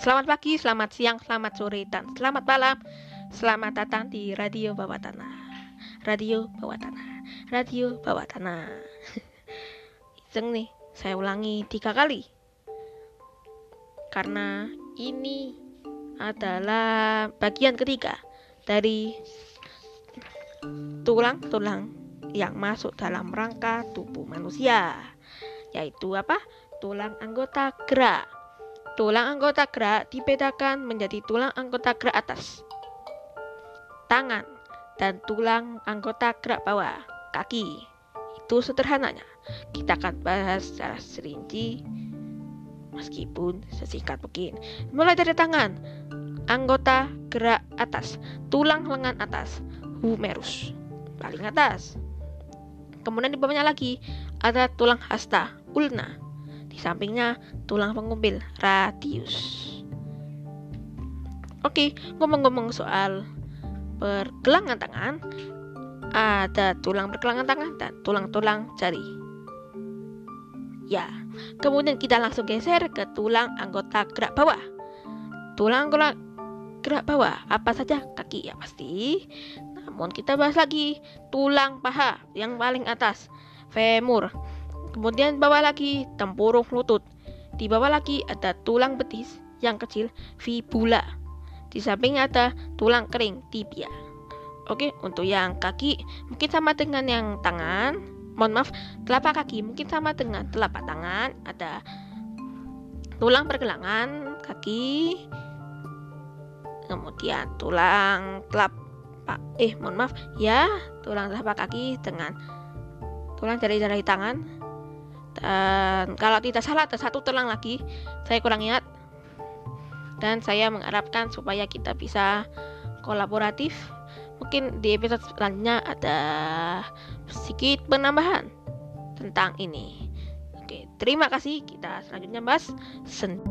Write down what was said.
Selamat pagi, selamat siang, selamat sore, dan selamat malam. Selamat datang di Radio Bawah Tanah. Radio Bawah Tanah. Radio Bawah Tanah. Iseng nih, saya ulangi tiga kali. Karena ini adalah bagian ketiga dari tulang-tulang yang masuk dalam rangka tubuh manusia, yaitu apa? Tulang anggota gerak. Tulang anggota gerak dibedakan menjadi tulang anggota gerak atas, tangan, dan tulang anggota gerak bawah, kaki. Itu sederhananya. Kita akan bahas secara serinci meskipun sesingkat mungkin. Mulai dari tangan, anggota gerak atas, tulang lengan atas, humerus, paling atas. Kemudian di bawahnya lagi ada tulang hasta, ulna, di sampingnya tulang pengumbil radius. Oke, ngomong-ngomong soal pergelangan tangan, ada tulang pergelangan tangan dan tulang-tulang jari. Ya, kemudian kita langsung geser ke tulang anggota gerak bawah. Tulang anggota gerak bawah, apa saja? Kaki ya pasti. Namun kita bahas lagi tulang paha yang paling atas, femur. Kemudian bawah lagi tempurung lutut. Di bawah lagi ada tulang betis yang kecil fibula. Di sampingnya ada tulang kering tibia. Oke, untuk yang kaki mungkin sama dengan yang tangan. Mohon maaf, telapak kaki mungkin sama dengan telapak tangan. Ada tulang pergelangan kaki. Kemudian tulang telapak eh mohon maaf ya, tulang telapak kaki dengan tulang jari-jari tangan dan kalau tidak salah ada satu tulang lagi. Saya kurang ingat. Dan saya mengharapkan supaya kita bisa kolaboratif. Mungkin di episode selanjutnya ada sedikit penambahan tentang ini. Oke terima kasih. Kita selanjutnya bahas sen